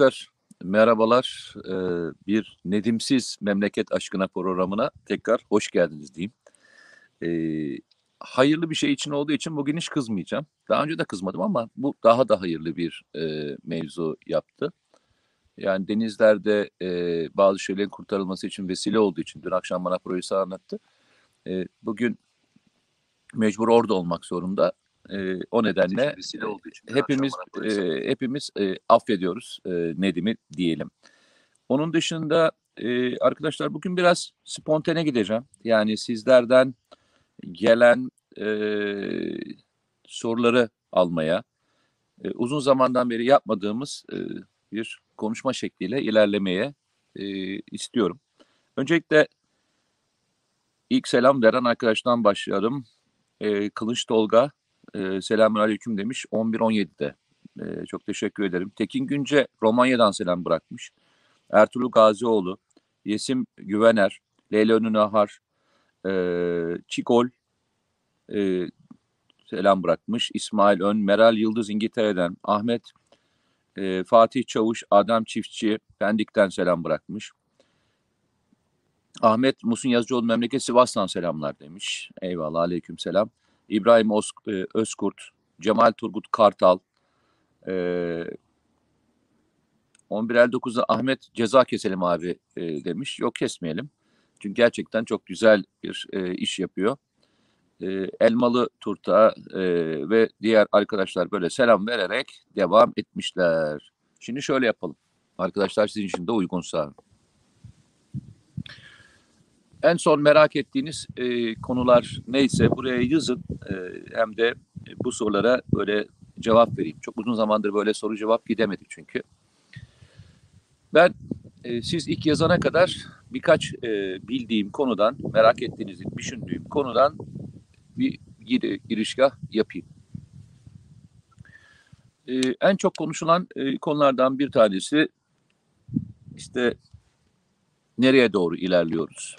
Arkadaşlar merhabalar. Ee, bir Nedimsiz Memleket Aşkına programına tekrar hoş geldiniz diyeyim. Ee, hayırlı bir şey için olduğu için bugün hiç kızmayacağım. Daha önce de kızmadım ama bu daha da hayırlı bir e, mevzu yaptı. Yani denizlerde e, bazı şeylerin kurtarılması için vesile olduğu için dün akşam bana projesi anlattı. E, bugün mecbur orada olmak zorunda. E, o nedenle hepimiz e, hepimiz e, affediyoruz e, Nedim'i diyelim. Onun dışında e, arkadaşlar bugün biraz spontane gideceğim. Yani sizlerden gelen e, soruları almaya e, uzun zamandan beri yapmadığımız e, bir konuşma şekliyle ilerlemeye e, istiyorum. Öncelikle ilk selam veren arkadaştan başlayalım. E, Kılıç Tolga e, selamun aleyküm demiş 11-17'de. E, çok teşekkür ederim. Tekin Günce Romanya'dan selam bırakmış. Ertuğrul Gazioğlu, Yesim Güvener, Leyla Önü Nahar, e, Çikol e, selam bırakmış. İsmail Ön, Meral Yıldız İngiltere'den, Ahmet e, Fatih Çavuş, Adem Çiftçi Pendik'ten selam bırakmış. Ahmet Musun Yazıcıoğlu memleket Sivas'tan selamlar demiş. Eyvallah aleyküm selam. İbrahim e, Özkurt, Cemal Turgut Kartal, e, 11.59'da Ahmet ceza keselim abi e, demiş. Yok kesmeyelim. Çünkü gerçekten çok güzel bir iş yapıyor. Elmalı Turta ve diğer arkadaşlar böyle selam vererek devam etmişler. Şimdi şöyle yapalım. Arkadaşlar sizin için de uygunsa. En son merak ettiğiniz e, konular neyse buraya yazın. E, hem de bu sorulara böyle cevap vereyim. Çok uzun zamandır böyle soru cevap gidemedik çünkü. Ben e, siz ilk yazana kadar birkaç e, bildiğim konudan, merak ettiğinizi düşündüğüm konudan bir gir, girişgah yapayım. E, en çok konuşulan e, konulardan bir tanesi işte nereye doğru ilerliyoruz?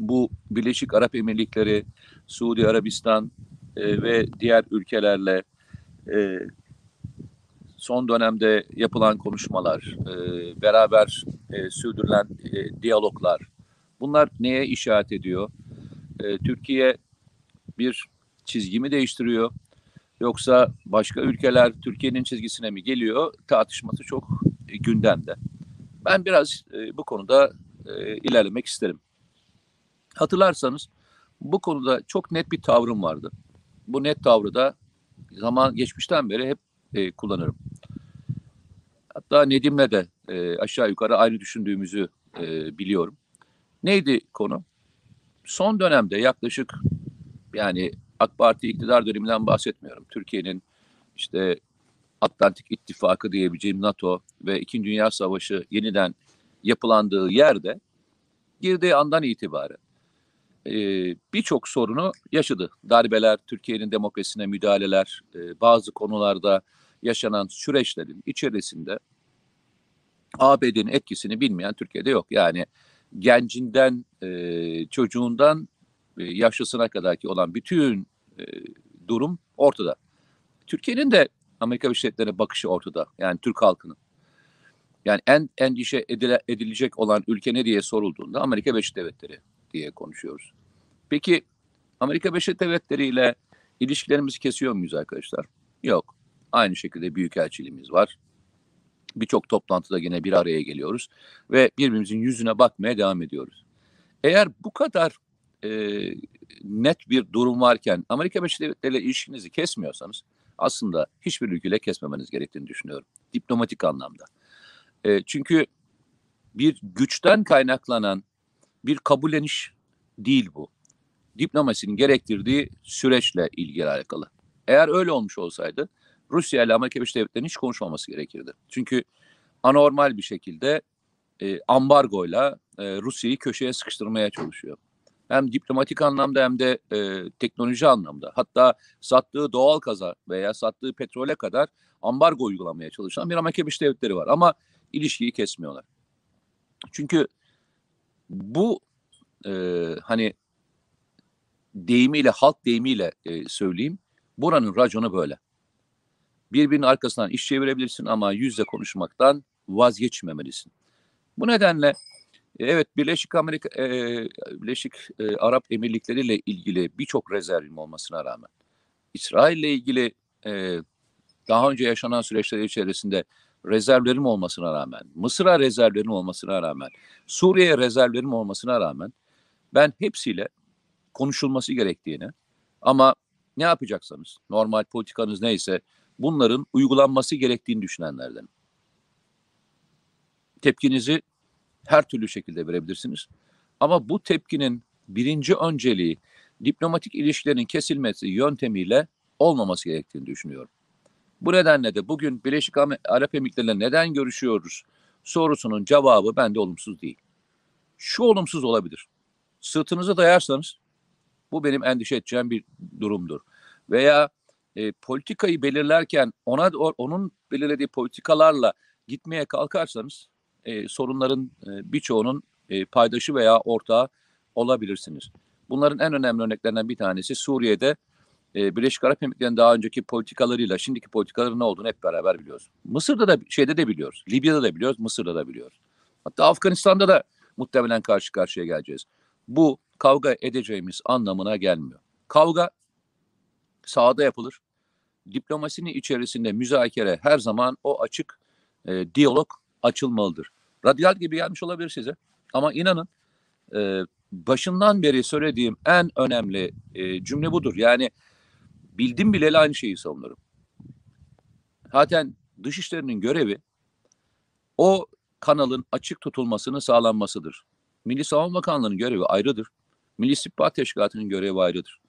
Bu Birleşik Arap Emirlikleri, Suudi Arabistan e, ve diğer ülkelerle e, son dönemde yapılan konuşmalar, e, beraber e, sürdürülen e, diyaloglar, bunlar neye işaret ediyor? E, Türkiye bir çizgi mi değiştiriyor? Yoksa başka ülkeler Türkiye'nin çizgisine mi geliyor? Tartışması çok gündemde. Ben biraz e, bu konuda e, ilerlemek isterim. Hatırlarsanız bu konuda çok net bir tavrım vardı. Bu net tavrı da zaman geçmişten beri hep e, kullanırım. Hatta Nedim'le de e, aşağı yukarı aynı düşündüğümüzü e, biliyorum. Neydi konu? Son dönemde yaklaşık yani AK Parti iktidar döneminden bahsetmiyorum. Türkiye'nin işte Atlantik İttifakı diyebileceğim NATO ve İkinci Dünya Savaşı yeniden yapılandığı yerde girdiği andan itibaren e, birçok sorunu yaşadı. Darbeler, Türkiye'nin demokrasisine müdahaleler, e, bazı konularda yaşanan süreçlerin içerisinde ABD'nin etkisini bilmeyen Türkiye'de yok. Yani gencinden, e, çocuğundan e, yaşlısına kadarki olan bütün e, durum ortada. Türkiye'nin de Amerika Birleşik Devletleri'ne bakışı ortada. Yani Türk halkının. Yani en endişe edile, edilecek olan ülke ne diye sorulduğunda Amerika Birleşik Devletleri diye konuşuyoruz. Peki Amerika Birleşik Devletleri ile ilişkilerimizi kesiyor muyuz arkadaşlar? Yok. Aynı şekilde büyükelçiliğimiz var. Birçok toplantıda yine bir araya geliyoruz ve birbirimizin yüzüne bakmaya devam ediyoruz. Eğer bu kadar e, net bir durum varken Amerika Birleşik Devletleri ile ilişkinizi kesmiyorsanız aslında hiçbir ülkeyle kesmemeniz gerektiğini düşünüyorum. Diplomatik anlamda. E, çünkü bir güçten kaynaklanan bir kabulleniş değil bu. Diplomasinin gerektirdiği süreçle ilgili alakalı. Eğer öyle olmuş olsaydı Rusya ile Amerika Birleşik Devletleri'nin hiç konuşmaması gerekirdi. Çünkü anormal bir şekilde e, ambargoyla e, Rusya'yı köşeye sıkıştırmaya çalışıyor. Hem diplomatik anlamda hem de e, teknoloji anlamda. Hatta sattığı doğal kaza veya sattığı petrole kadar ambargo uygulamaya çalışan bir Amerika Birleşik Devletleri var. Ama ilişkiyi kesmiyorlar. Çünkü bu e, hani deyimiyle, halk deyimiyle e, söyleyeyim. Buranın raconu böyle. Birbirinin arkasından iş çevirebilirsin ama yüzle konuşmaktan vazgeçmemelisin. Bu nedenle e, evet Birleşik Amerika e, Birleşik e, Arap Emirlikleri ile ilgili birçok rezervim olmasına rağmen İsrail ile ilgili e, daha önce yaşanan süreçler içerisinde rezervlerim olmasına rağmen, Mısır'a rezervlerim olmasına rağmen, Suriye'ye rezervlerim olmasına rağmen ben hepsiyle konuşulması gerektiğini ama ne yapacaksanız, normal politikanız neyse bunların uygulanması gerektiğini düşünenlerden. Tepkinizi her türlü şekilde verebilirsiniz. Ama bu tepkinin birinci önceliği diplomatik ilişkilerin kesilmesi yöntemiyle olmaması gerektiğini düşünüyorum. Bu nedenle de bugün Birleşik Arap Emirlikleri'yle neden görüşüyoruz sorusunun cevabı bende olumsuz değil. Şu olumsuz olabilir. Sırtınızı dayarsanız bu benim endişe edeceğim bir durumdur. Veya e, politikayı belirlerken ona onun belirlediği politikalarla gitmeye kalkarsanız e, sorunların e, birçoğunun e, paydaşı veya ortağı olabilirsiniz. Bunların en önemli örneklerinden bir tanesi Suriye'de e, Birleşik Arap Emirlikleri'nin daha önceki politikalarıyla şimdiki politikaların ne olduğunu hep beraber biliyoruz. Mısır'da da şeyde de biliyoruz. Libya'da da biliyoruz, Mısır'da da biliyoruz. Hatta Afganistan'da da muhtemelen karşı karşıya geleceğiz. Bu kavga edeceğimiz anlamına gelmiyor. Kavga sahada yapılır. Diplomasinin içerisinde müzakere her zaman o açık e, diyalog açılmalıdır. Radyal gibi gelmiş olabilir size. Ama inanın e, başından beri söylediğim en önemli e, cümle budur. Yani bildim bileli aynı şeyi savunurum. Zaten dışişlerinin görevi o kanalın açık tutulmasını sağlanmasıdır. Milli Savunma Bakanlığı'nın görevi ayrıdır. Milli İstihbarat Teşkilatı'nın görevi ayrıdır.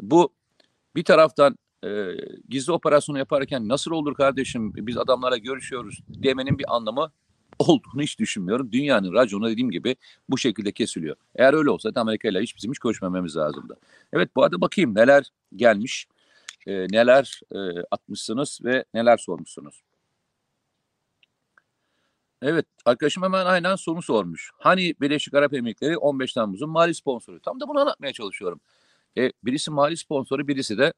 Bu bir taraftan e, gizli operasyonu yaparken nasıl olur kardeşim biz adamlara görüşüyoruz demenin bir anlamı olduğunu hiç düşünmüyorum. Dünyanın raconu dediğim gibi bu şekilde kesiliyor. Eğer öyle olsa Amerika ile hiç bizim hiç görüşmememiz lazımdı. Evet bu arada bakayım neler gelmiş, e, neler e, atmışsınız ve neler sormuşsunuz. Evet arkadaşım hemen aynen soru sormuş. Hani Birleşik Arap Emirlikleri 15 Temmuz'un mali sponsoru? Tam da bunu anlatmaya çalışıyorum. E, birisi mali sponsoru birisi de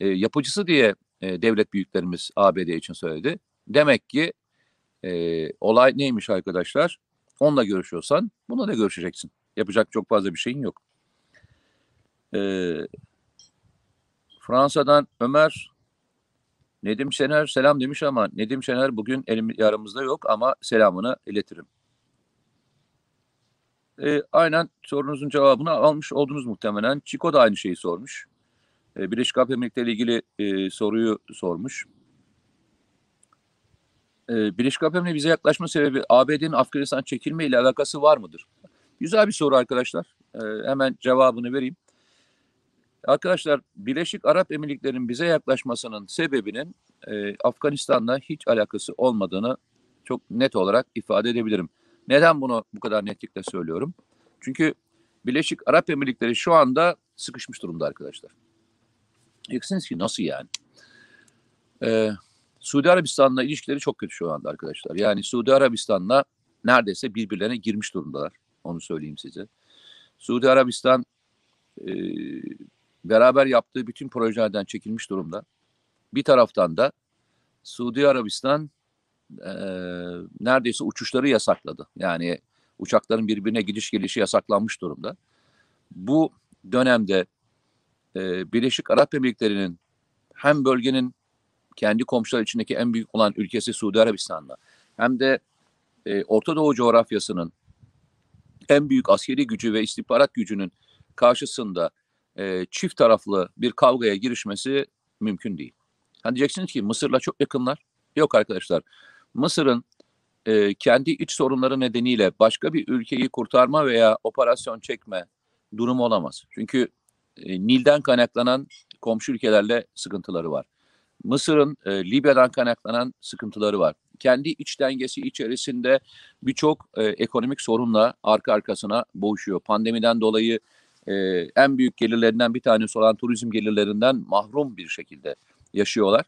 e, yapıcısı diye e, devlet büyüklerimiz ABD için söyledi. Demek ki e, olay neymiş arkadaşlar? Onunla görüşüyorsan bununla da görüşeceksin. Yapacak çok fazla bir şeyin yok. E, Fransa'dan Ömer Nedim Şener selam demiş ama Nedim Şener bugün elim yanımızda yok ama selamını iletirim. E, aynen sorunuzun cevabını almış oldunuz muhtemelen. Çiko da aynı şeyi sormuş. E, Birleşik Arap Emirlikleri ile ilgili e, soruyu sormuş. E, Birleşik Arap Emirlikleri bize yaklaşma sebebi ABD'nin Afganistan çekilme ile alakası var mıdır? Güzel bir soru arkadaşlar. E, hemen cevabını vereyim. Arkadaşlar Birleşik Arap Emirlikleri'nin bize yaklaşmasının sebebinin e, Afganistan'la hiç alakası olmadığını çok net olarak ifade edebilirim. Neden bunu bu kadar netlikle söylüyorum? Çünkü Birleşik Arap Emirlikleri şu anda sıkışmış durumda arkadaşlar. Diyeceksiniz ki nasıl yani? Ee, Suudi Arabistan'la ilişkileri çok kötü şu anda arkadaşlar. Yani Suudi Arabistan'la neredeyse birbirlerine girmiş durumdalar. Onu söyleyeyim size. Suudi Arabistan e, beraber yaptığı bütün projelerden çekilmiş durumda. Bir taraftan da Suudi Arabistan e, neredeyse uçuşları yasakladı. Yani uçakların birbirine gidiş gelişi yasaklanmış durumda. Bu dönemde e, Birleşik Arap Emirlikleri'nin hem bölgenin kendi komşular içindeki en büyük olan ülkesi Suudi Arabistan'la hem de e, Orta Doğu coğrafyasının en büyük askeri gücü ve istihbarat gücünün karşısında e, çift taraflı bir kavgaya girişmesi mümkün değil. Hani diyeceksiniz ki Mısır'la çok yakınlar. Yok arkadaşlar. Mısır'ın e, kendi iç sorunları nedeniyle başka bir ülkeyi kurtarma veya operasyon çekme durumu olamaz. Çünkü e, Nil'den kaynaklanan komşu ülkelerle sıkıntıları var. Mısır'ın e, Libya'dan kaynaklanan sıkıntıları var. Kendi iç dengesi içerisinde birçok e, ekonomik sorunla arka arkasına boğuşuyor. Pandemiden dolayı e, en büyük gelirlerinden bir tanesi olan turizm gelirlerinden mahrum bir şekilde yaşıyorlar.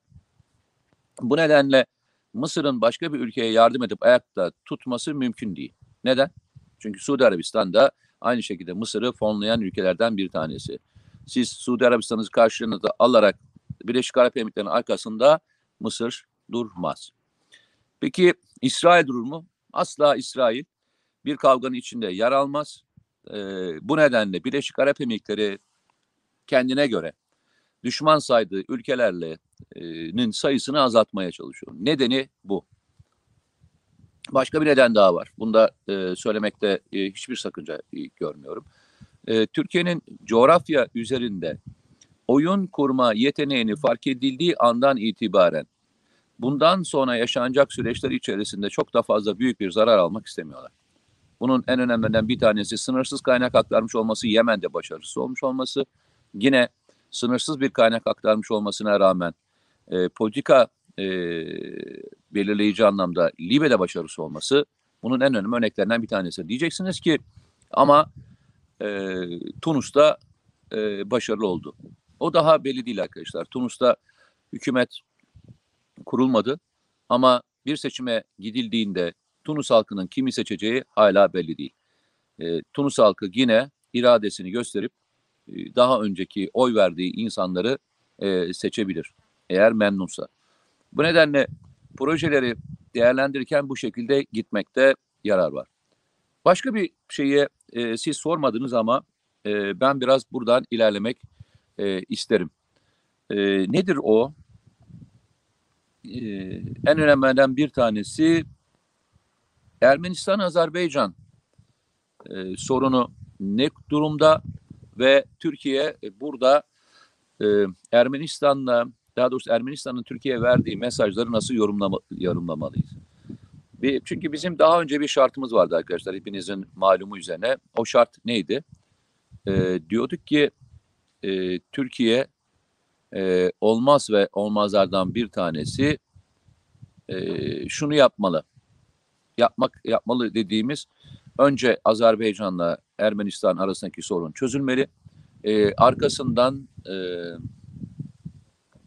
Bu nedenle Mısır'ın başka bir ülkeye yardım edip ayakta tutması mümkün değil. Neden? Çünkü Suudi Arabistan da aynı şekilde Mısır'ı fonlayan ülkelerden bir tanesi. Siz Suudi Arabistan'ı karşılığında alarak Birleşik Arap Emirlikleri'nin arkasında Mısır durmaz. Peki İsrail durur mu? Asla İsrail bir kavganın içinde yer almaz. E, bu nedenle Birleşik Arap Emirlikleri kendine göre düşman saydığı ülkelerle'nin sayısını azaltmaya çalışıyor. Nedeni bu. Başka bir neden daha var. Bunda e, söylemekte e, hiçbir sakınca e, görmüyorum. E, Türkiye'nin coğrafya üzerinde oyun kurma yeteneğini fark edildiği andan itibaren bundan sonra yaşanacak süreçler içerisinde çok da fazla büyük bir zarar almak istemiyorlar. Bunun en önemlilerinden bir tanesi sınırsız kaynak aktarmış olması, Yemen'de başarısız olmuş olması. Yine sınırsız bir kaynak aktarmış olmasına rağmen e, politika e, belirleyici anlamda Libya'da başarısı olması bunun en önemli örneklerinden bir tanesi. Diyeceksiniz ki ama e, Tunus'ta e, başarılı oldu. O daha belli değil arkadaşlar. Tunus'ta hükümet kurulmadı ama bir seçime gidildiğinde Tunus halkının kimi seçeceği hala belli değil. E, Tunus halkı yine iradesini gösterip e, daha önceki oy verdiği insanları e, seçebilir eğer memnunsa. Bu nedenle projeleri değerlendirirken bu şekilde gitmekte yarar var. Başka bir şeye e, siz sormadınız ama e, ben biraz buradan ilerlemek e, isterim. E, nedir o? E, en önemlilerinden bir tanesi Ermenistan-Azerbaycan e, sorunu ne durumda ve Türkiye burada e, Ermenistan'la daha doğrusu Ermenistan'ın Türkiye'ye verdiği mesajları nasıl yorumlama, yorumlamalıyız? Bir, çünkü bizim daha önce bir şartımız vardı arkadaşlar hepinizin malumu üzerine. O şart neydi? E, diyorduk ki e, Türkiye e, olmaz ve olmazlardan bir tanesi e, şunu yapmalı. Yapmak yapmalı dediğimiz önce Azerbaycan'la Ermenistan arasındaki sorun çözülmeli. E, arkasından e,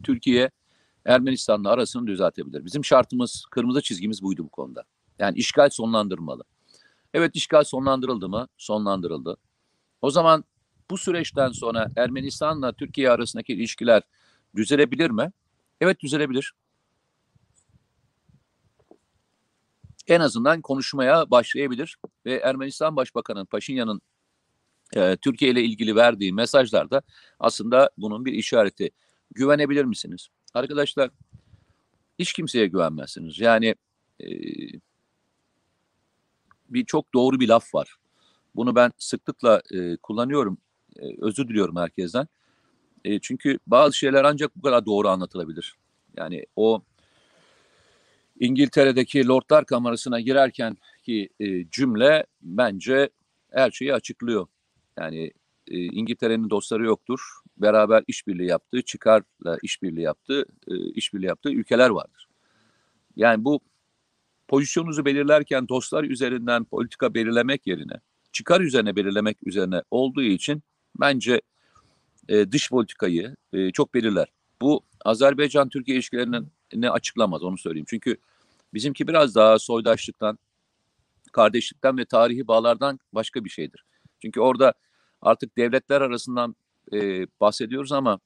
Türkiye Ermenistan'la arasını düzeltebilir. Bizim şartımız, kırmızı çizgimiz buydu bu konuda. Yani işgal sonlandırmalı. Evet işgal sonlandırıldı mı? Sonlandırıldı. O zaman bu süreçten sonra Ermenistan'la Türkiye arasındaki ilişkiler düzelebilir mi? Evet düzelebilir. En azından konuşmaya başlayabilir ve Ermenistan Başbakanı Paşinyan'ın e, Türkiye ile ilgili verdiği mesajlarda aslında bunun bir işareti. Güvenebilir misiniz? Arkadaşlar hiç kimseye güvenmezsiniz. Yani e, bir çok doğru bir laf var. Bunu ben sıklıkla e, kullanıyorum. E, özür diliyorum herkesten. E, çünkü bazı şeyler ancak bu kadar doğru anlatılabilir. Yani o İngiltere'deki Lordlar Kamerası'na girerken ki e, cümle bence her şeyi açıklıyor. Yani e, İngiltere'nin dostları yoktur. Beraber işbirliği yaptığı, çıkarla işbirliği yaptığı, e, işbirliği yaptığı ülkeler vardır. Yani bu pozisyonunuzu belirlerken dostlar üzerinden politika belirlemek yerine çıkar üzerine belirlemek üzerine olduğu için bence e, dış politikayı e, çok belirler. Bu Azerbaycan-Türkiye ilişkilerinin ne açıklamaz onu söyleyeyim. Çünkü bizimki biraz daha soydaşlıktan, kardeşlikten ve tarihi bağlardan başka bir şeydir. Çünkü orada artık devletler arasından e, bahsediyoruz ama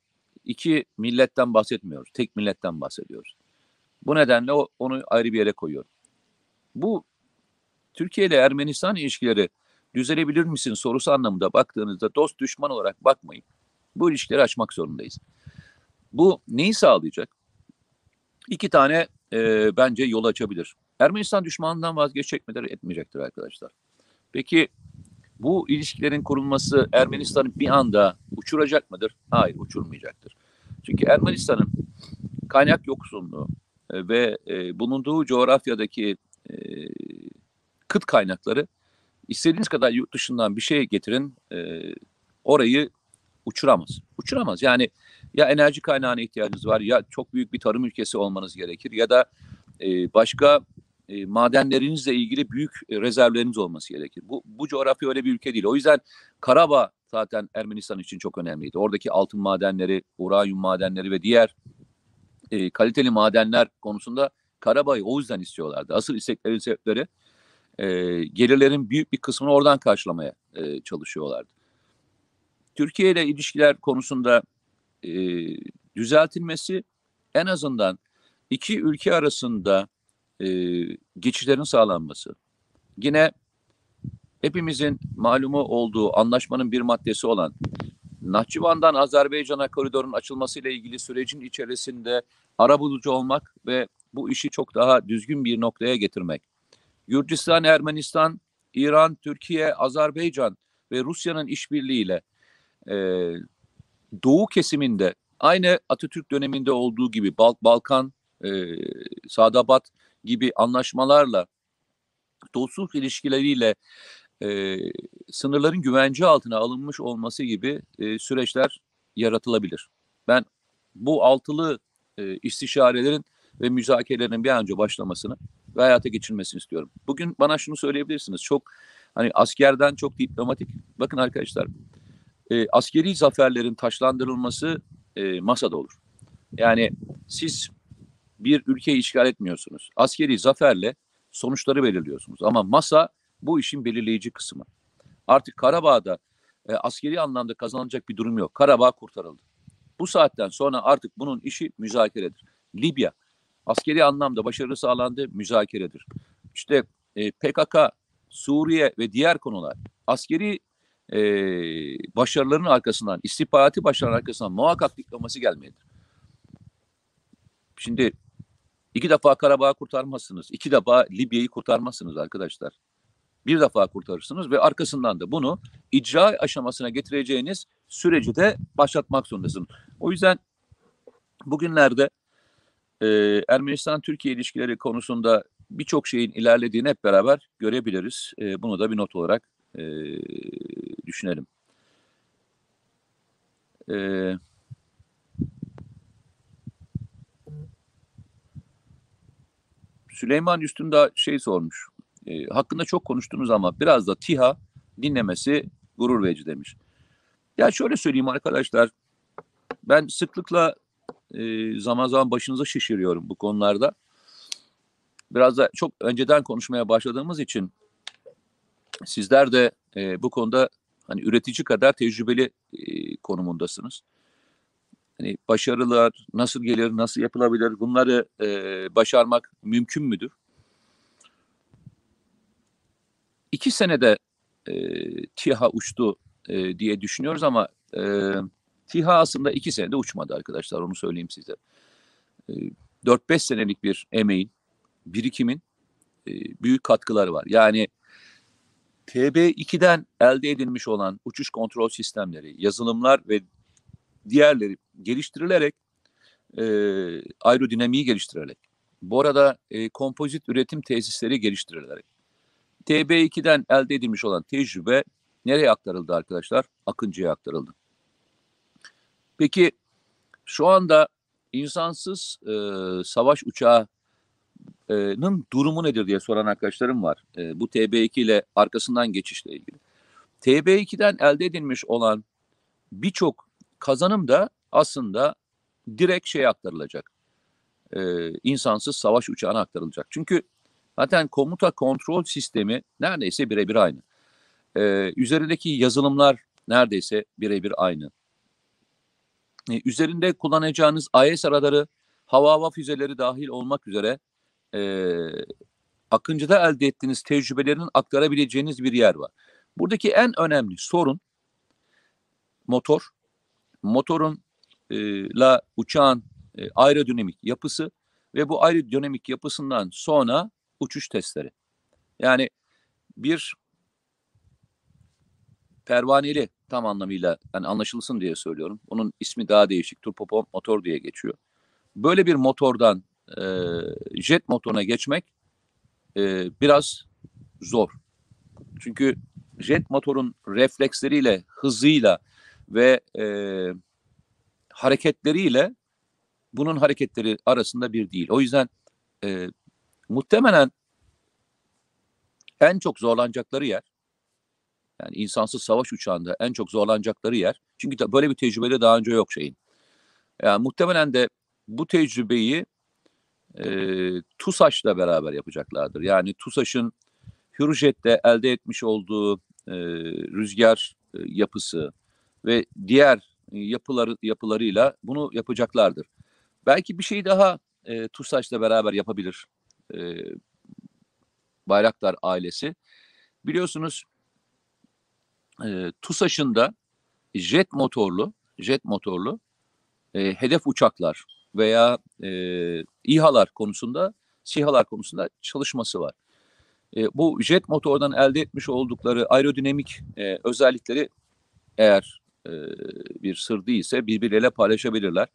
iki milletten bahsetmiyoruz. Tek milletten bahsediyoruz. Bu nedenle onu ayrı bir yere koyuyorum. Bu Türkiye ile Ermenistan ilişkileri düzelebilir misin sorusu anlamında baktığınızda dost düşman olarak bakmayın. Bu ilişkileri açmak zorundayız. Bu neyi sağlayacak? İki tane e, bence yol açabilir. Ermenistan düşmanından vazgeçecek midir, etmeyecektir arkadaşlar. Peki bu ilişkilerin kurulması Ermenistan'ı bir anda uçuracak mıdır? Hayır, uçurmayacaktır. Çünkü Ermenistan'ın kaynak yoksunluğu e, ve e, bulunduğu coğrafyadaki e, kıt kaynakları istediğiniz kadar yurt dışından bir şey getirin e, orayı uçuramaz. Uçuramaz. Yani ya enerji kaynağına ihtiyacınız var ya çok büyük bir tarım ülkesi olmanız gerekir ya da e, başka e, madenlerinizle ilgili büyük e, rezervleriniz olması gerekir. Bu, bu coğrafya öyle bir ülke değil. O yüzden Karabağ zaten Ermenistan için çok önemliydi. Oradaki altın madenleri, uranyum madenleri ve diğer e, kaliteli madenler konusunda Karabağ'ı o yüzden istiyorlardı. Asıl istekleri sebepleri e, gelirlerin büyük bir kısmını oradan karşılamaya e, çalışıyorlardı. Türkiye ile ilişkiler konusunda e, düzeltilmesi en azından iki ülke arasında e, geçişlerin sağlanması. Yine hepimizin malumu olduğu anlaşmanın bir maddesi olan Nahçıvan'dan Azerbaycan'a koridorun açılmasıyla ilgili sürecin içerisinde arabulucu olmak ve bu işi çok daha düzgün bir noktaya getirmek. Gürcistan, Ermenistan, İran, Türkiye, Azerbaycan ve Rusya'nın işbirliğiyle e, Doğu kesiminde aynı Atatürk döneminde olduğu gibi Bal Balkan, e, Sadabat gibi anlaşmalarla dostluk ilişkileriyle e, sınırların güvence altına alınmış olması gibi e, süreçler yaratılabilir. Ben bu altılı e, istişarelerin ve müzakerelerin bir an önce başlamasını ve hayata geçirmesini istiyorum. Bugün bana şunu söyleyebilirsiniz. Çok hani askerden çok diplomatik. Bakın arkadaşlar e, askeri zaferlerin taşlandırılması e, masada olur. Yani siz bir ülkeyi işgal etmiyorsunuz. Askeri zaferle sonuçları belirliyorsunuz. Ama masa bu işin belirleyici kısmı. Artık Karabağ'da e, askeri anlamda kazanılacak bir durum yok. Karabağ kurtarıldı. Bu saatten sonra artık bunun işi müzakeredir. Libya askeri anlamda başarı sağlandı, müzakeredir. İşte e, PKK, Suriye ve diğer konular askeri e, başarıların arkasından, istihbarati başarıların arkasından muhakkak diplomasi gelmelidir. Şimdi iki defa Karabağ'ı kurtarmazsınız, iki defa Libya'yı kurtarmazsınız arkadaşlar. Bir defa kurtarırsınız ve arkasından da bunu icra aşamasına getireceğiniz süreci de başlatmak zorundasınız. O yüzden bugünlerde e, Ermenistan-Türkiye ilişkileri konusunda birçok şeyin ilerlediğini hep beraber görebiliriz. E, bunu da bir not olarak e, düşünelim. E, Süleyman Üstünda şey sormuş. E, hakkında çok konuştunuz ama biraz da TİHA dinlemesi gurur verici demiş. Ya şöyle söyleyeyim arkadaşlar. Ben sıklıkla e, zaman zaman başınızı şişiriyorum bu konularda. Biraz da çok önceden konuşmaya başladığımız için sizler de e, bu konuda hani üretici kadar tecrübeli e, konumundasınız. Hani başarılar nasıl gelir, nasıl yapılabilir, bunları e, başarmak mümkün müdür? İki senede e, TİHA uçtu e, diye düşünüyoruz ama e, TİHA aslında iki senede uçmadı arkadaşlar onu söyleyeyim size. E, 4-5 senelik bir emeğin, birikimin e, büyük katkıları var. Yani TB2'den elde edilmiş olan uçuş kontrol sistemleri, yazılımlar ve diğerleri geliştirilerek e, aerodinamiği geliştirerek, bu arada e, kompozit üretim tesisleri geliştirilerek, TB2'den elde edilmiş olan tecrübe nereye aktarıldı arkadaşlar? Akıncı'ya aktarıldı. Peki şu anda insansız e, savaş uçağının durumu nedir diye soran arkadaşlarım var. E, bu TB2 ile arkasından geçişle ilgili. TB2'den elde edilmiş olan birçok kazanım da aslında direkt şeye aktarılacak. E, insansız savaş uçağına aktarılacak. Çünkü zaten komuta kontrol sistemi neredeyse birebir aynı. E, üzerindeki yazılımlar neredeyse birebir aynı. E, üzerinde kullanacağınız AES araları, hava hava füzeleri dahil olmak üzere e, Akıncı'da elde ettiğiniz tecrübelerin aktarabileceğiniz bir yer var. Buradaki en önemli sorun motor, motorun e, la uçağın e, aerodinamik yapısı ve bu aerodinamik yapısından sonra uçuş testleri. Yani bir pervaneli tam anlamıyla yani anlaşılsın diye söylüyorum. Onun ismi daha değişik. Turboprop motor diye geçiyor. Böyle bir motordan e, jet motoruna geçmek e, biraz zor. Çünkü jet motorun refleksleriyle, hızıyla ve e, hareketleriyle bunun hareketleri arasında bir değil. O yüzden e, muhtemelen en çok zorlanacakları yer yani insansız savaş uçağında en çok zorlanacakları yer. Çünkü böyle bir tecrübeli daha önce yok şeyin. Yani muhtemelen de bu tecrübeyi e, TUSAŞ'la beraber yapacaklardır. Yani TUSAŞ'ın Hürjet'te elde etmiş olduğu e, rüzgar e, yapısı ve diğer yapıları yapılarıyla bunu yapacaklardır. Belki bir şey daha e, TUSAŞ'la beraber yapabilir. E, Bayraktar ailesi. Biliyorsunuz e, TUSAŞ'ın da jet motorlu, jet motorlu e, hedef uçaklar veya e, İHA'lar konusunda, SİHA'lar konusunda çalışması var. E, bu jet motordan elde etmiş oldukları aerodinamik e, özellikleri eğer e, bir sır değilse birbirleriyle paylaşabilirler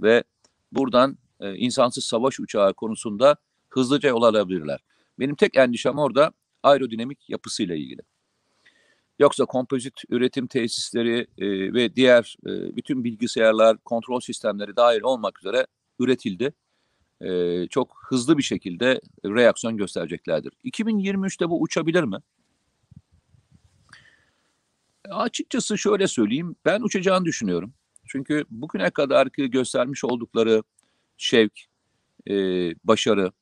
ve buradan e, insansız savaş uçağı konusunda hızlıca yol alabilirler. Benim tek endişem orada aerodinamik yapısıyla ilgili. Yoksa kompozit üretim tesisleri e, ve diğer e, bütün bilgisayarlar, kontrol sistemleri dahil olmak üzere üretildi. E, çok hızlı bir şekilde reaksiyon göstereceklerdir. 2023'te bu uçabilir mi? Açıkçası şöyle söyleyeyim, ben uçacağını düşünüyorum. Çünkü bugüne kadar ki göstermiş oldukları şevk, e, başarı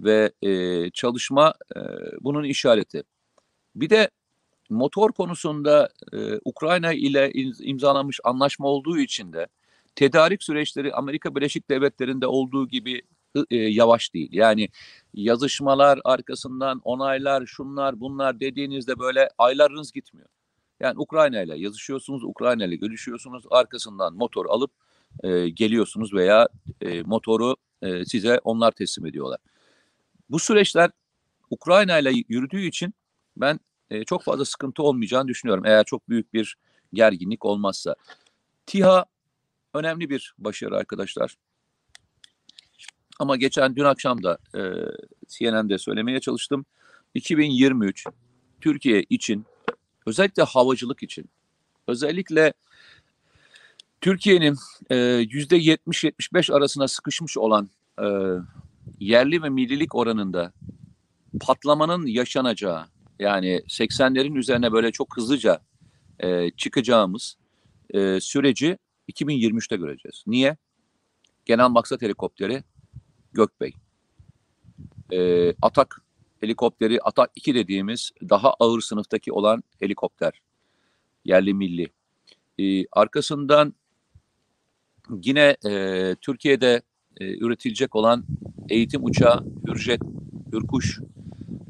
ve e, çalışma e, bunun işareti. Bir de motor konusunda e, Ukrayna ile imzalanmış anlaşma olduğu için de tedarik süreçleri Amerika Birleşik Devletleri'nde olduğu gibi e, yavaş değil. Yani yazışmalar arkasından onaylar, şunlar, bunlar dediğinizde böyle aylarınız gitmiyor. Yani Ukrayna ile yazışıyorsunuz, Ukrayna ile görüşüyorsunuz, arkasından motor alıp e, geliyorsunuz veya e, motoru e, size onlar teslim ediyorlar. Bu süreçler Ukrayna ile yürüdüğü için ben e, çok fazla sıkıntı olmayacağını düşünüyorum. Eğer çok büyük bir gerginlik olmazsa. TİHA önemli bir başarı arkadaşlar. Ama geçen dün akşam da e, CNN'de söylemeye çalıştım. 2023 Türkiye için özellikle havacılık için özellikle Türkiye'nin yüzde 70-75 arasına sıkışmış olan e, yerli ve millilik oranında patlamanın yaşanacağı yani 80'lerin üzerine böyle çok hızlıca e, çıkacağımız e, süreci 2023'te göreceğiz. Niye? Genel maksat helikopteri Gökbey. E, Atak helikopteri Atak 2 dediğimiz daha ağır sınıftaki olan helikopter. Yerli milli. E, arkasından yine e, Türkiye'de e, üretilecek olan eğitim uçağı Hürjet, Hürkuş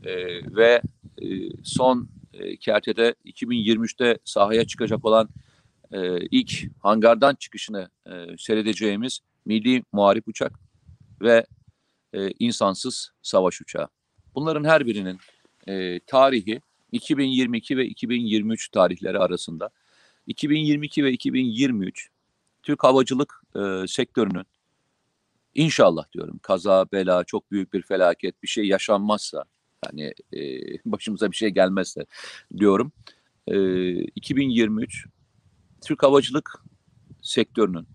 e, ve e, son e, kertede 2023'te sahaya çıkacak olan e, ilk hangardan çıkışını e, seyredeceğimiz milli muharip uçak ve e, insansız savaş uçağı. Bunların her birinin e, tarihi 2022 ve 2023 tarihleri arasında. 2022 ve 2023 Türk havacılık e, sektörünün inşallah diyorum kaza, bela, çok büyük bir felaket bir şey yaşanmazsa yani e, başımıza bir şey gelmezse diyorum. E, 2023 Türk havacılık sektörünün,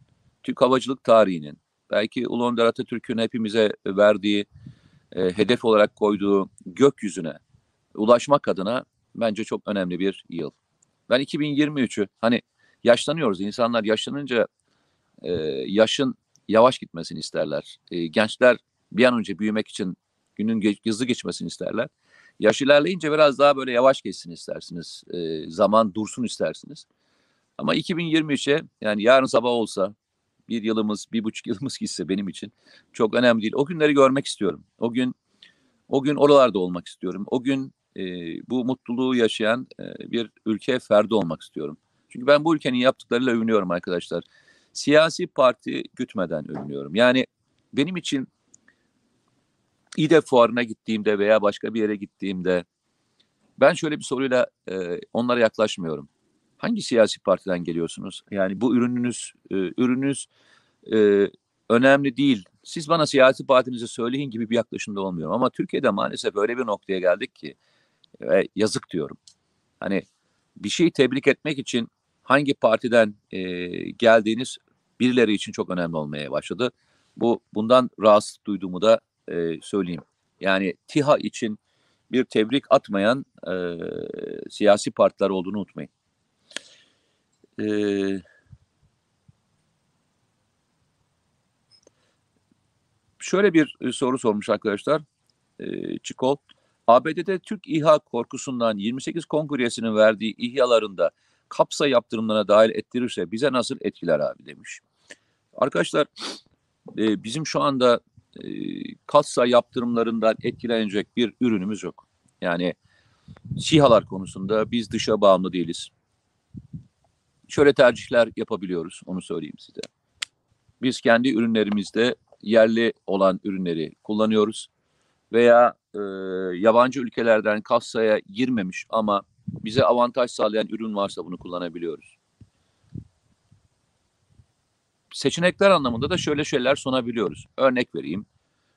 Türk havacılık tarihinin, belki Ulu Önder Atatürk'ün hepimize verdiği, e, hedef olarak koyduğu gökyüzüne ulaşmak adına bence çok önemli bir yıl. Ben 2023'ü hani yaşlanıyoruz. insanlar yaşlanınca e, yaşın yavaş gitmesini isterler. E, gençler bir an önce büyümek için günün ge- hızlı geçmesini isterler. Yaş ilerleyince biraz daha böyle yavaş geçsin istersiniz. E, zaman dursun istersiniz. Ama 2023'e yani yarın sabah olsa bir yılımız, bir buçuk yılımız gitse benim için çok önemli değil. O günleri görmek istiyorum. O gün o gün oralarda olmak istiyorum. O gün e, bu mutluluğu yaşayan e, bir ülke ferdi olmak istiyorum. Çünkü ben bu ülkenin yaptıklarıyla övünüyorum arkadaşlar. Siyasi parti gütmeden övünüyorum. Yani benim için İDE fuarına gittiğimde veya başka bir yere gittiğimde ben şöyle bir soruyla e, onlara yaklaşmıyorum. Hangi siyasi partiden geliyorsunuz? Yani bu ürününüz e, ürününüz e, önemli değil. Siz bana siyasi partinizi söyleyin gibi bir yaklaşımda olmuyorum. Ama Türkiye'de maalesef öyle bir noktaya geldik ki e, yazık diyorum. Hani bir şeyi tebrik etmek için hangi partiden e, geldiğiniz birileri için çok önemli olmaya başladı. Bu bundan rahatsız duyduğumu da e, söyleyeyim. Yani TİHA için bir tebrik atmayan e, siyasi partiler olduğunu unutmayın. E, şöyle bir soru sormuş arkadaşlar. E, Çikol. ABD'de Türk İHA korkusundan 28 kongresinin verdiği İHA'larında kapsa yaptırımlarına dahil ettirirse bize nasıl etkiler abi demiş. Arkadaşlar e, bizim şu anda e, kassa yaptırımlarından etkilenecek bir ürünümüz yok. Yani SİHA'lar konusunda biz dışa bağımlı değiliz. Şöyle tercihler yapabiliyoruz, onu söyleyeyim size. Biz kendi ürünlerimizde yerli olan ürünleri kullanıyoruz veya e, yabancı ülkelerden kassaya girmemiş ama bize avantaj sağlayan ürün varsa bunu kullanabiliyoruz. Seçenekler anlamında da şöyle şeyler sunabiliyoruz. Örnek vereyim.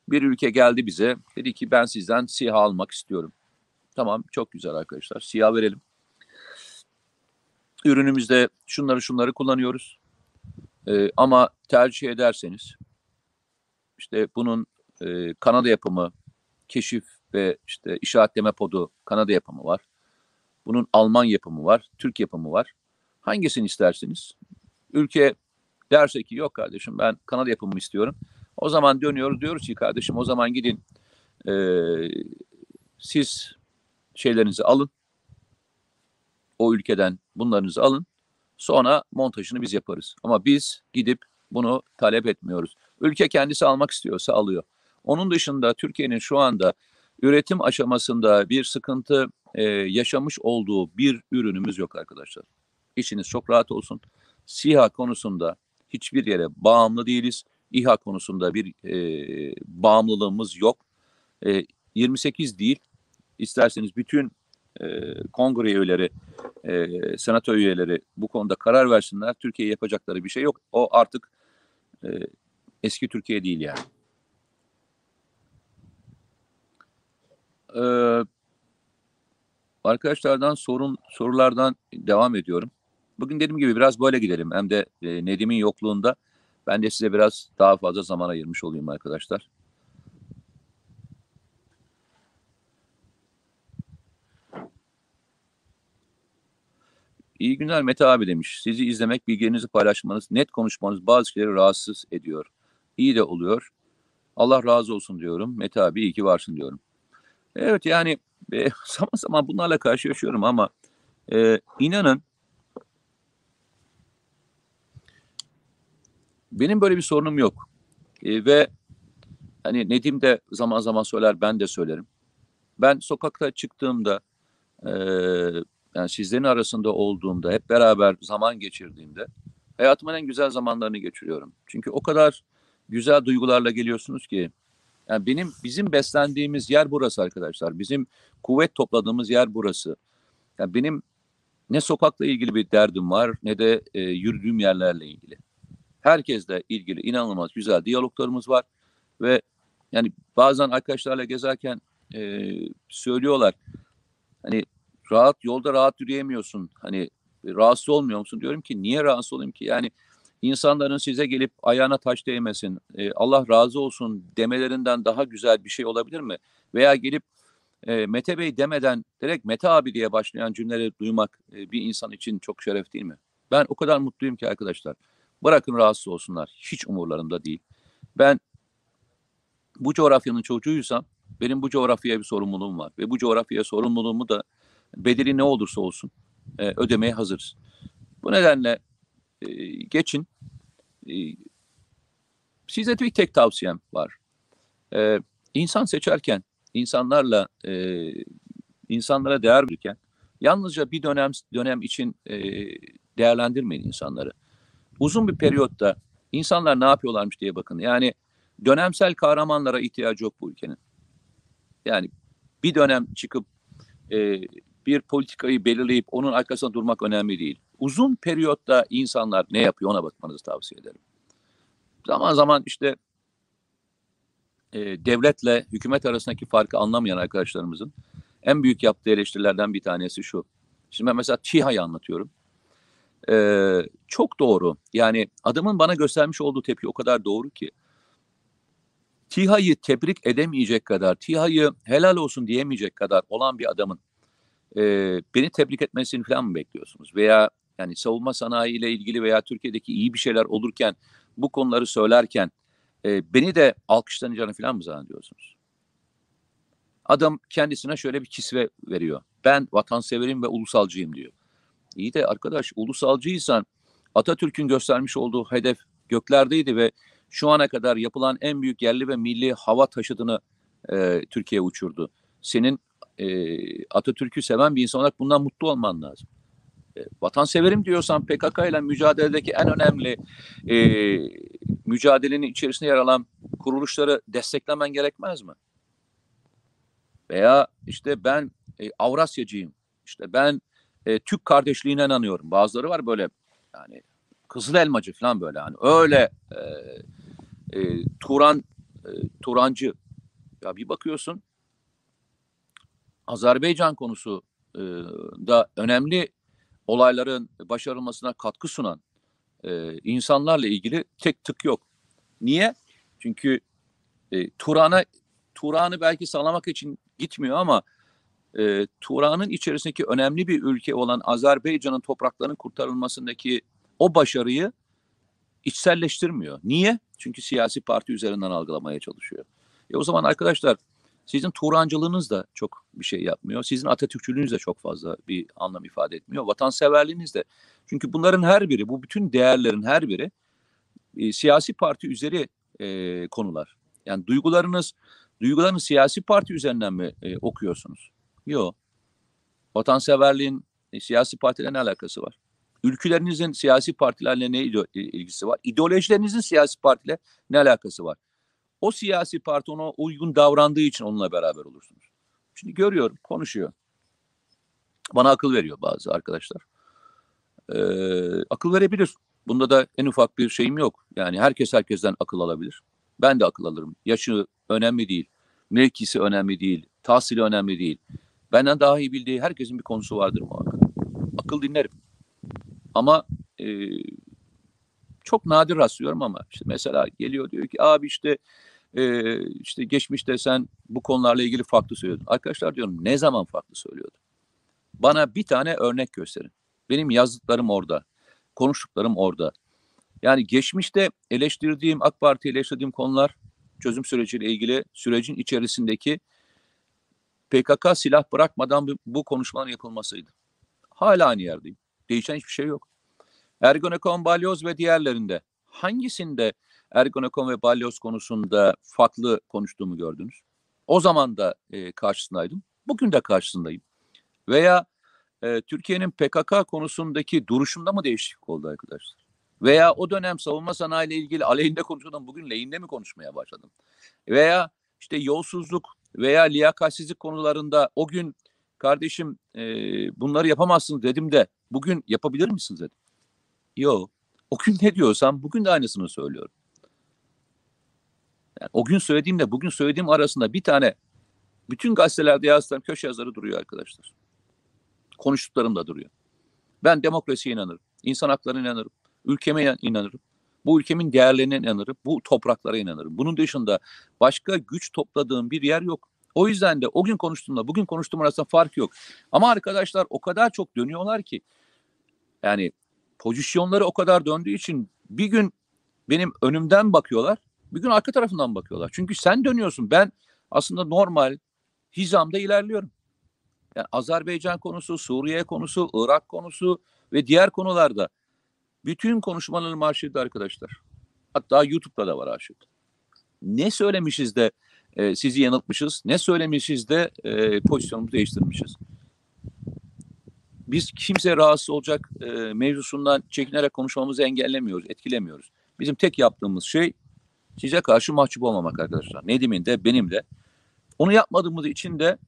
Bir ülke geldi bize, dedi ki ben sizden SİHA almak istiyorum. Tamam, çok güzel arkadaşlar. SİHA verelim. Ürünümüzde şunları şunları kullanıyoruz. Ee, ama tercih ederseniz işte bunun e, Kanada yapımı keşif ve işte işaretleme podu Kanada yapımı var. Bunun Alman yapımı var, Türk yapımı var. Hangisini istersiniz? Ülke derse ki yok kardeşim ben Kanada yapımı istiyorum. O zaman dönüyoruz diyoruz ki kardeşim o zaman gidin e, siz şeylerinizi alın. O ülkeden bunlarınızı alın. Sonra montajını biz yaparız. Ama biz gidip bunu talep etmiyoruz. Ülke kendisi almak istiyorsa alıyor. Onun dışında Türkiye'nin şu anda üretim aşamasında bir sıkıntı e, yaşamış olduğu bir ürünümüz yok arkadaşlar. İçiniz çok rahat olsun. SİHA konusunda hiçbir yere bağımlı değiliz. İHA konusunda bir e, bağımlılığımız yok. E, 28 değil, isterseniz bütün e, kongre üyeleri, e, senato üyeleri bu konuda karar versinler. Türkiye yapacakları bir şey yok. O artık e, eski Türkiye değil yani. Ee, arkadaşlardan sorun sorulardan devam ediyorum. Bugün dediğim gibi biraz böyle gidelim. Hem de e, Nedim'in yokluğunda ben de size biraz daha fazla zaman ayırmış olayım arkadaşlar. İyi günler Mete abi demiş. Sizi izlemek, bilgilerinizi paylaşmanız, net konuşmanız bazı şeyleri rahatsız ediyor. İyi de oluyor. Allah razı olsun diyorum. Mete abi iyi ki varsın diyorum. Evet yani e, zaman zaman bunlarla karşılaşıyorum ama e, inanın benim böyle bir sorunum yok. E, ve hani Nedim de zaman zaman söyler ben de söylerim. Ben sokakta çıktığımda e, yani sizlerin arasında olduğumda hep beraber zaman geçirdiğimde hayatımın en güzel zamanlarını geçiriyorum. Çünkü o kadar güzel duygularla geliyorsunuz ki yani benim bizim beslendiğimiz yer burası arkadaşlar. Bizim kuvvet topladığımız yer burası. Yani benim ne sokakla ilgili bir derdim var ne de e, yürüdüğüm yerlerle ilgili. Herkesle ilgili inanılmaz güzel diyaloglarımız var ve yani bazen arkadaşlarla gezerken e, söylüyorlar hani rahat yolda rahat yürüyemiyorsun hani rahatsız olmuyor musun diyorum ki niye rahatsız olayım ki yani insanların size gelip ayağına taş değmesin, e, Allah razı olsun demelerinden daha güzel bir şey olabilir mi? Veya gelip e, Mete Bey demeden direkt Mete abi diye başlayan cümleleri duymak e, bir insan için çok şeref değil mi? Ben o kadar mutluyum ki arkadaşlar. Bırakın rahatsız olsunlar. Hiç umurlarında değil. Ben bu coğrafyanın çocuğuysam benim bu coğrafyaya bir sorumluluğum var. Ve bu coğrafyaya sorumluluğumu da bedeli ne olursa olsun e, ödemeye hazırız. Bu nedenle e, geçin. E, size bir tek tavsiyem var. E, insan seçerken, insanlarla e, insanlara değer verirken yalnızca bir dönem dönem için e, değerlendirmeyin insanları. Uzun bir periyotta insanlar ne yapıyorlarmış diye bakın. Yani dönemsel kahramanlara ihtiyacı yok bu ülkenin. Yani bir dönem çıkıp e, bir politikayı belirleyip onun arkasında durmak önemli değil. Uzun periyotta insanlar ne yapıyor ona bakmanızı tavsiye ederim. Zaman zaman işte e, devletle hükümet arasındaki farkı anlamayan arkadaşlarımızın en büyük yaptığı eleştirilerden bir tanesi şu. Şimdi ben mesela TİHA'yı anlatıyorum. Ee, çok doğru. Yani adamın bana göstermiş olduğu tepki o kadar doğru ki. TİHA'yı tebrik edemeyecek kadar, TİHA'yı helal olsun diyemeyecek kadar olan bir adamın e, beni tebrik etmesini falan mı bekliyorsunuz? Veya yani savunma sanayi ile ilgili veya Türkiye'deki iyi bir şeyler olurken bu konuları söylerken e, beni de alkışlanacağını falan mı zannediyorsunuz? Adam kendisine şöyle bir kisve veriyor. Ben vatanseverim ve ulusalcıyım diyor. İyi de arkadaş ulusalcıysan Atatürk'ün göstermiş olduğu hedef göklerdeydi ve şu ana kadar yapılan en büyük yerli ve milli hava taşıtını e, Türkiye uçurdu. Senin e, Atatürk'ü seven bir insan olarak bundan mutlu olman lazım. E, vatanseverim diyorsan PKK ile mücadeledeki en önemli e, mücadelenin içerisinde yer alan kuruluşları desteklemen gerekmez mi? Veya işte ben e, Avrasyacıyım. İşte ben e, Türk kardeşliğine inanıyorum. Bazıları var böyle yani kızıl elmacı falan böyle hani öyle e, e, Turan e, Turancı ya bir bakıyorsun Azerbaycan konusu e, da önemli olayların başarılmasına katkı sunan e, insanlarla ilgili tek tık yok. Niye? Çünkü e, Turan'a Turan'ı belki sağlamak için gitmiyor ama e, Turan'ın içerisindeki önemli bir ülke olan Azerbaycan'ın topraklarının kurtarılmasındaki o başarıyı içselleştirmiyor. Niye? Çünkü siyasi parti üzerinden algılamaya çalışıyor. E o zaman arkadaşlar sizin Turancılığınız da çok bir şey yapmıyor. Sizin Atatürkçülüğünüz de çok fazla bir anlam ifade etmiyor. Vatanseverliğiniz de. Çünkü bunların her biri, bu bütün değerlerin her biri e, siyasi parti üzeri e, konular. Yani duygularınız, duygularınız siyasi parti üzerinden mi e, okuyorsunuz? Yok. Vatanseverliğin e, siyasi partilerle ne alakası var? Ülkülerinizin siyasi partilerle ne ilgisi var? İdeolojilerinizin siyasi partiyle ne alakası var? O siyasi parti ona uygun davrandığı için onunla beraber olursunuz. Şimdi görüyorum, konuşuyor. Bana akıl veriyor bazı arkadaşlar. Ee, akıl verebilir. Bunda da en ufak bir şeyim yok. Yani herkes herkesten akıl alabilir. Ben de akıl alırım. Yaşı önemli değil. Mevkisi önemli değil. Tahsili önemli değil. Benden daha iyi bildiği herkesin bir konusu vardır muhakkak. Akıl dinlerim. Ama e, çok nadir rastlıyorum ama işte mesela geliyor diyor ki abi işte e, işte geçmişte sen bu konularla ilgili farklı söylüyordun. Arkadaşlar diyorum ne zaman farklı söylüyordun? Bana bir tane örnek gösterin. Benim yazdıklarım orada. Konuştuklarım orada. Yani geçmişte eleştirdiğim, AK Parti eleştirdiğim konular çözüm süreciyle ilgili sürecin içerisindeki PKK silah bırakmadan bu konuşmaların yapılmasıydı. Hala aynı yerdeyim. Değişen hiçbir şey yok. Ergonekon, balyoz ve diğerlerinde hangisinde Ergonekon ve balyoz konusunda farklı konuştuğumu gördünüz? O zaman da e, karşısındaydım. Bugün de karşısındayım. Veya e, Türkiye'nin PKK konusundaki duruşunda mı değişiklik oldu arkadaşlar? Veya o dönem savunma sanayi ile ilgili aleyhinde konuşuyordum. Bugün lehinde mi konuşmaya başladım? Veya işte yolsuzluk veya liyakatsizlik konularında o gün kardeşim e, bunları yapamazsınız dedim de bugün yapabilir misiniz dedim. Yok. O gün ne diyorsam bugün de aynısını söylüyorum. Yani o gün söylediğimle bugün söylediğim arasında bir tane bütün gazetelerde yazdığım köşe yazarı duruyor arkadaşlar. Konuştuklarım da duruyor. Ben demokrasiye inanırım. insan haklarına inanırım. Ülkeme inanırım. Bu ülkemin değerlerine inanırım. Bu topraklara inanırım. Bunun dışında başka güç topladığım bir yer yok. O yüzden de o gün konuştuğumla bugün konuştuğum arasında fark yok. Ama arkadaşlar o kadar çok dönüyorlar ki yani pozisyonları o kadar döndüğü için bir gün benim önümden bakıyorlar, bir gün arka tarafından bakıyorlar. Çünkü sen dönüyorsun. Ben aslında normal hizamda ilerliyorum. Yani Azerbaycan konusu, Suriye konusu, Irak konusu ve diğer konularda bütün konuşmalarım arşivde arkadaşlar. Hatta YouTube'da da var arşivde. Ne söylemişiz de e, sizi yanıltmışız, ne söylemişiz de e, pozisyonumuzu değiştirmişiz. Biz kimse rahatsız olacak e, mevzusundan çekinerek konuşmamızı engellemiyoruz, etkilemiyoruz. Bizim tek yaptığımız şey size karşı mahcup olmamak arkadaşlar. Nedim'in de benim de. Onu yapmadığımız için de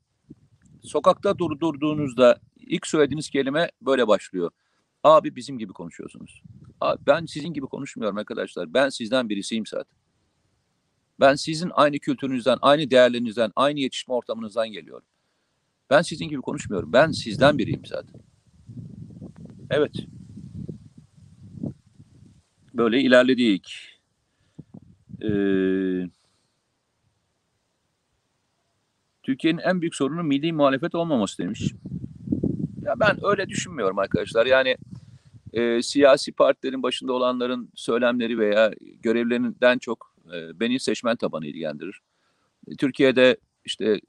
sokakta durdurduğunuzda ilk söylediğiniz kelime böyle başlıyor. Abi bizim gibi konuşuyorsunuz. Abi ben sizin gibi konuşmuyorum arkadaşlar. Ben sizden birisiyim zaten. Ben sizin aynı kültürünüzden, aynı değerlerinizden, aynı yetişme ortamınızdan geliyorum. Ben sizin gibi konuşmuyorum. Ben sizden biriyim zaten. Evet. Böyle ilerledik. Ee, Türkiye'nin en büyük sorunu milli muhalefet olmaması demiş. Ya ben öyle düşünmüyorum arkadaşlar. Yani e, siyasi partilerin başında olanların söylemleri veya görevlerinden çok e, beni seçmen tabanı ilgilendirir. E, Türkiye'de işte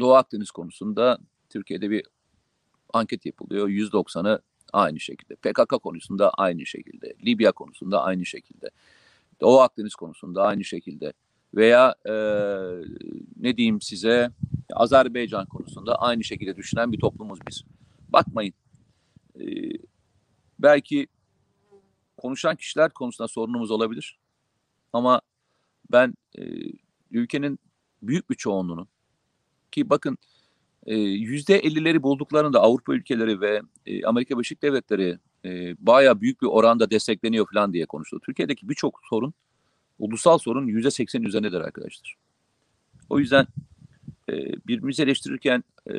Doğu Akdeniz konusunda Türkiye'de bir anket yapılıyor. 190'ı aynı şekilde. PKK konusunda aynı şekilde. Libya konusunda aynı şekilde. Doğu Akdeniz konusunda aynı şekilde veya e, ne diyeyim size Azerbaycan konusunda aynı şekilde düşünen bir toplumuz biz. Bakmayın e, belki konuşan kişiler konusunda sorunumuz olabilir ama ben e, ülkenin büyük bir çoğunluğunun ki bakın yüzde ellileri bulduklarında Avrupa ülkeleri ve e, Amerika Birleşik Devletleri e, baya büyük bir oranda destekleniyor falan diye konuşuldu. Türkiye'deki birçok sorun ulusal sorun yüzde seksen üzerindedir arkadaşlar. O yüzden e, birbirimizi eleştirirken e,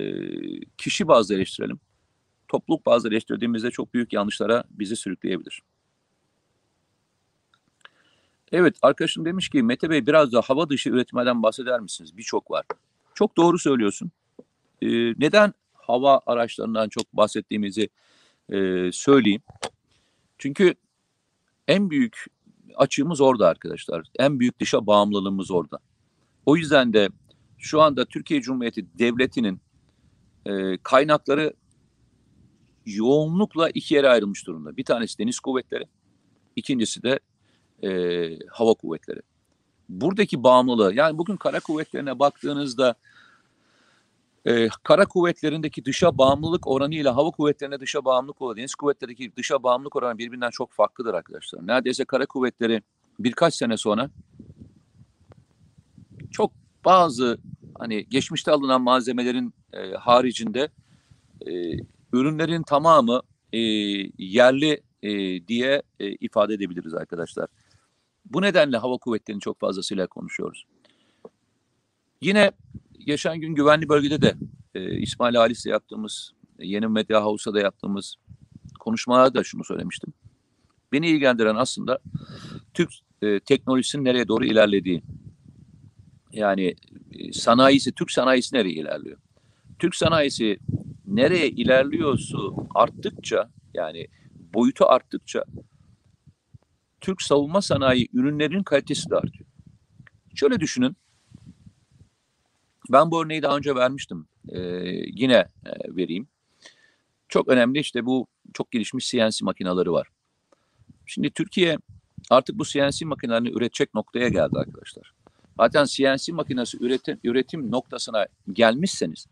kişi bazlı eleştirelim. Topluluk bazlı eleştirdiğimizde çok büyük yanlışlara bizi sürükleyebilir. Evet arkadaşım demiş ki Mete Bey biraz da hava dışı üretmeden bahseder misiniz? Birçok var. Çok doğru söylüyorsun. Ee, neden hava araçlarından çok bahsettiğimizi e, söyleyeyim. Çünkü en büyük açığımız orada arkadaşlar. En büyük dışa bağımlılığımız orada. O yüzden de şu anda Türkiye Cumhuriyeti Devleti'nin e, kaynakları yoğunlukla iki yere ayrılmış durumda. Bir tanesi deniz kuvvetleri, ikincisi de e, hava kuvvetleri. Buradaki bağımlılığı, yani bugün kara kuvvetlerine baktığınızda e, kara kuvvetlerindeki dışa bağımlılık oranı ile hava kuvvetlerine dışa bağımlılık oranı, deniz kuvvetlerindeki dışa bağımlılık oranı birbirinden çok farklıdır arkadaşlar. Neredeyse kara kuvvetleri birkaç sene sonra çok bazı hani geçmişte alınan malzemelerin e, haricinde e, ürünlerin tamamı e, yerli e, diye e, ifade edebiliriz arkadaşlar. Bu nedenle hava kuvvetlerini çok fazlasıyla konuşuyoruz. Yine geçen gün güvenli bölgede de e, İsmail Halis'le yaptığımız, Yeni Medya House'a da yaptığımız konuşmalarda da şunu söylemiştim. Beni ilgilendiren aslında Türk e, teknolojisinin nereye doğru ilerlediği. Yani e, sanayisi, Türk sanayisi nereye ilerliyor? Türk sanayisi nereye ilerliyorsa arttıkça yani boyutu arttıkça Türk savunma sanayi ürünlerinin kalitesi de artıyor. Şöyle düşünün. Ben bu örneği daha önce vermiştim. Ee, yine e, vereyim. Çok önemli işte bu çok gelişmiş CNC makineleri var. Şimdi Türkiye artık bu CNC makinelerini üretecek noktaya geldi arkadaşlar. Zaten CNC makinesi üretim, üretim noktasına gelmişseniz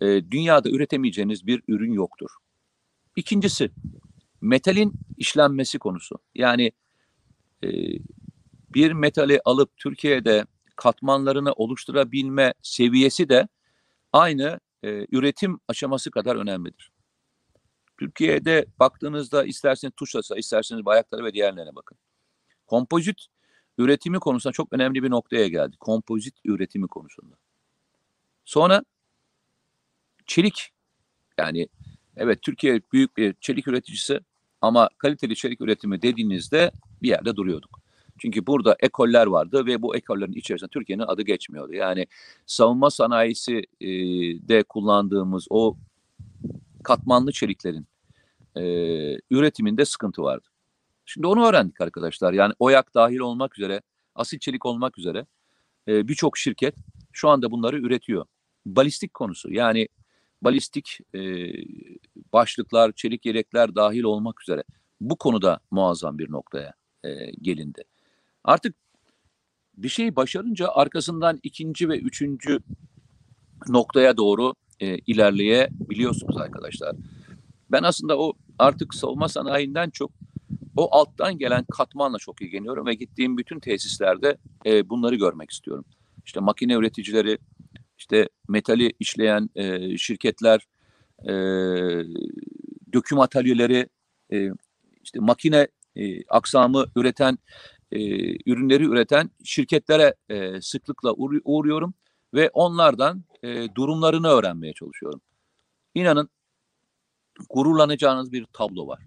e, dünyada üretemeyeceğiniz bir ürün yoktur. İkincisi metalin işlenmesi konusu. Yani e, bir metali alıp Türkiye'de katmanlarını oluşturabilme seviyesi de aynı e, üretim aşaması kadar önemlidir. Türkiye'de baktığınızda isterseniz tuşlasa, isterseniz bayakları ve diğerlerine bakın. Kompozit üretimi konusunda çok önemli bir noktaya geldi. Kompozit üretimi konusunda. Sonra çelik. Yani evet Türkiye büyük bir çelik üreticisi ama kaliteli çelik üretimi dediğinizde bir yerde duruyorduk. Çünkü burada ekoller vardı ve bu ekollerin içerisinde Türkiye'nin adı geçmiyordu. Yani savunma sanayisi de kullandığımız o katmanlı çeliklerin üretiminde sıkıntı vardı. Şimdi onu öğrendik arkadaşlar. Yani OYAK dahil olmak üzere, asil çelik olmak üzere birçok şirket şu anda bunları üretiyor. Balistik konusu yani balistik e, başlıklar, çelik yelekler dahil olmak üzere bu konuda muazzam bir noktaya e, gelindi. Artık bir şeyi başarınca arkasından ikinci ve üçüncü noktaya doğru e, ilerleyebiliyorsunuz arkadaşlar. Ben aslında o artık savunma sanayinden çok o alttan gelen katmanla çok ilgileniyorum ve gittiğim bütün tesislerde e, bunları görmek istiyorum. İşte makine üreticileri, işte metali işleyen e, şirketler, e, döküm atölyeleri, e, işte makine e, aksamı üreten e, ürünleri üreten şirketlere e, sıklıkla uğru- uğruyorum ve onlardan e, durumlarını öğrenmeye çalışıyorum. İnanın gururlanacağınız bir tablo var.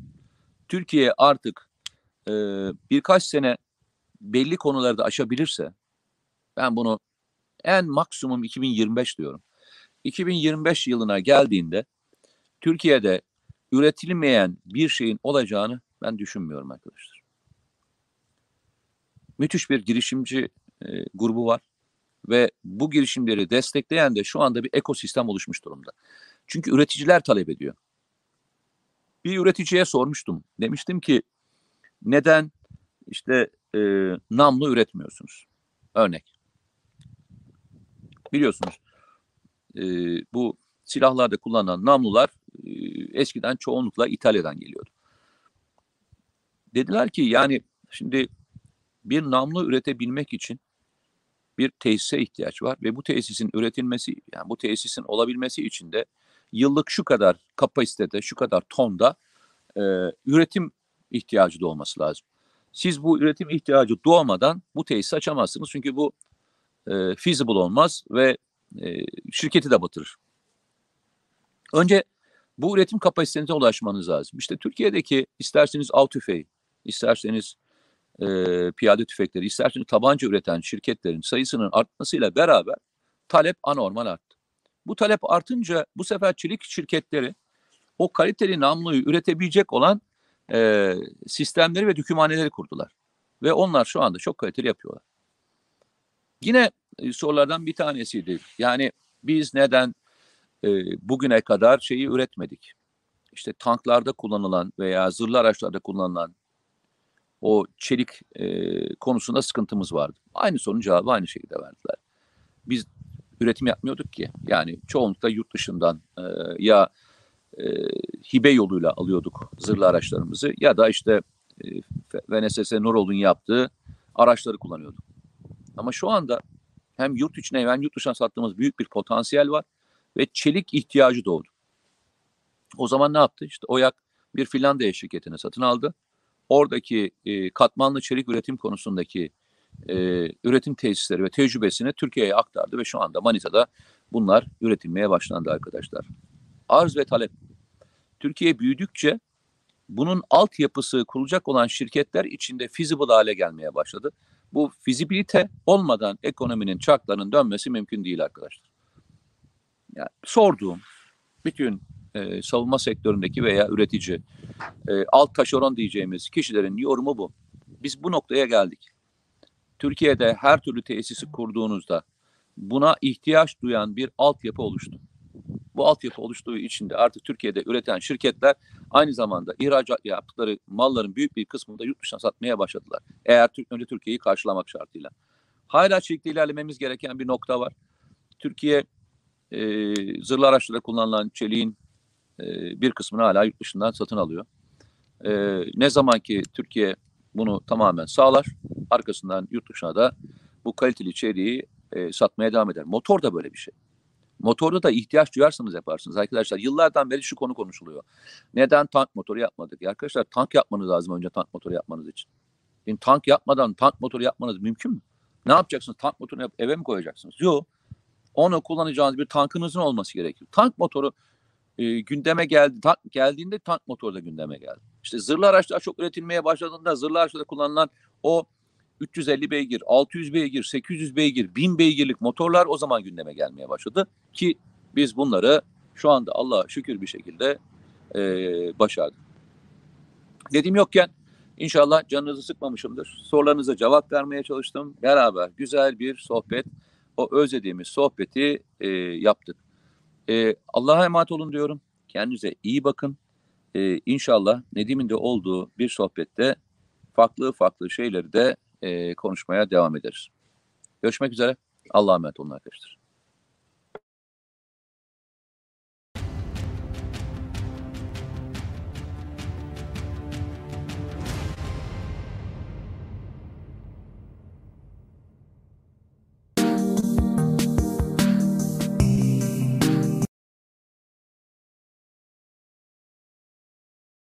Türkiye artık e, birkaç sene belli konularda aşabilirse ben bunu en maksimum 2025 diyorum. 2025 yılına geldiğinde Türkiye'de üretilmeyen bir şeyin olacağını ben düşünmüyorum arkadaşlar. Müthiş bir girişimci e, grubu var ve bu girişimleri destekleyen de şu anda bir ekosistem oluşmuş durumda. Çünkü üreticiler talep ediyor. Bir üreticiye sormuştum. Demiştim ki neden işte e, namlu üretmiyorsunuz. Örnek. Biliyorsunuz e, bu silahlarda kullanılan namlular e, eskiden çoğunlukla İtalya'dan geliyordu. Dediler ki yani şimdi bir namlu üretebilmek için bir tesise ihtiyaç var ve bu tesisin üretilmesi yani bu tesisin olabilmesi için de yıllık şu kadar kapasitede şu kadar tonda e, üretim ihtiyacı da olması lazım. Siz bu üretim ihtiyacı doğmadan bu tesisi açamazsınız çünkü bu e, feasible olmaz ve e, şirketi de batırır. Önce bu üretim kapasitenize ulaşmanız lazım. İşte Türkiye'deki isterseniz av tüfeği, isterseniz e, piyade tüfekleri, isterseniz tabanca üreten şirketlerin sayısının artmasıyla beraber talep anormal arttı. Bu talep artınca bu sefer çelik şirketleri o kaliteli namluyu üretebilecek olan e, sistemleri ve dökümhaneleri kurdular. Ve onlar şu anda çok kaliteli yapıyorlar. Yine e, sorulardan bir tanesiydi. Yani biz neden e, bugüne kadar şeyi üretmedik? İşte tanklarda kullanılan veya zırhlı araçlarda kullanılan o çelik e, konusunda sıkıntımız vardı. Aynı sorunun cevabı aynı şekilde verdiler. Biz üretim yapmıyorduk ki. Yani çoğunlukla yurt dışından e, ya e, hibe yoluyla alıyorduk zırhlı araçlarımızı ya da işte e, VNSS Norol'un yaptığı araçları kullanıyorduk. Ama şu anda hem yurt içine hem yurt dışına sattığımız büyük bir potansiyel var ve çelik ihtiyacı doğdu. O zaman ne yaptı? İşte OYAK bir Finlandiya şirketini satın aldı. Oradaki e, katmanlı çelik üretim konusundaki e, üretim tesisleri ve tecrübesini Türkiye'ye aktardı ve şu anda Manisa'da bunlar üretilmeye başlandı arkadaşlar. Arz ve talep. Türkiye büyüdükçe bunun altyapısı kurulacak olan şirketler içinde feasible hale gelmeye başladı. Bu fizibilite olmadan ekonominin çarklarının dönmesi mümkün değil arkadaşlar. Yani sorduğum bütün e, savunma sektöründeki veya üretici, e, alt taşeron diyeceğimiz kişilerin yorumu bu. Biz bu noktaya geldik. Türkiye'de her türlü tesisi kurduğunuzda buna ihtiyaç duyan bir altyapı oluştu. Bu altyapı oluştuğu için de artık Türkiye'de üreten şirketler aynı zamanda ihracat yaptıkları malların büyük bir kısmını da yurt dışına satmaya başladılar. Eğer önce Türkiye'yi karşılamak şartıyla. Hala çelikte ilerlememiz gereken bir nokta var. Türkiye e, zırhlı araçlarda kullanılan çeliğin e, bir kısmını hala yurt dışından satın alıyor. E, ne zaman ki Türkiye bunu tamamen sağlar, arkasından yurt dışına da bu kaliteli çeliği e, satmaya devam eder. Motor da böyle bir şey. Motorda da ihtiyaç duyarsanız yaparsınız arkadaşlar. Yıllardan beri şu konu konuşuluyor. Neden tank motoru yapmadık? Ya arkadaşlar tank yapmanız lazım önce tank motoru yapmanız için. Yani tank yapmadan tank motoru yapmanız mümkün mü? Ne yapacaksınız? Tank motorunu yapıp eve mi koyacaksınız? Yok. Onu kullanacağınız bir tankınızın olması gerekiyor. Tank motoru e, gündeme geldi. Tank, geldiğinde tank motoru da gündeme geldi. İşte zırhlı araçlar çok üretilmeye başladığında zırhlı araçlarda kullanılan o 350 beygir, 600 beygir, 800 beygir, 1000 beygirlik motorlar o zaman gündeme gelmeye başladı. Ki biz bunları şu anda Allah'a şükür bir şekilde e, başardık. Dediğim yokken inşallah canınızı sıkmamışımdır. Sorularınıza cevap vermeye çalıştım. Beraber güzel bir sohbet, o özlediğimiz sohbeti e, yaptık. E, Allah'a emanet olun diyorum. Kendinize iyi bakın. E, inşallah Nedim'in de olduğu bir sohbette farklı farklı şeyleri de konuşmaya devam ederiz. Görüşmek üzere. Allah'a emanet olun arkadaşlar.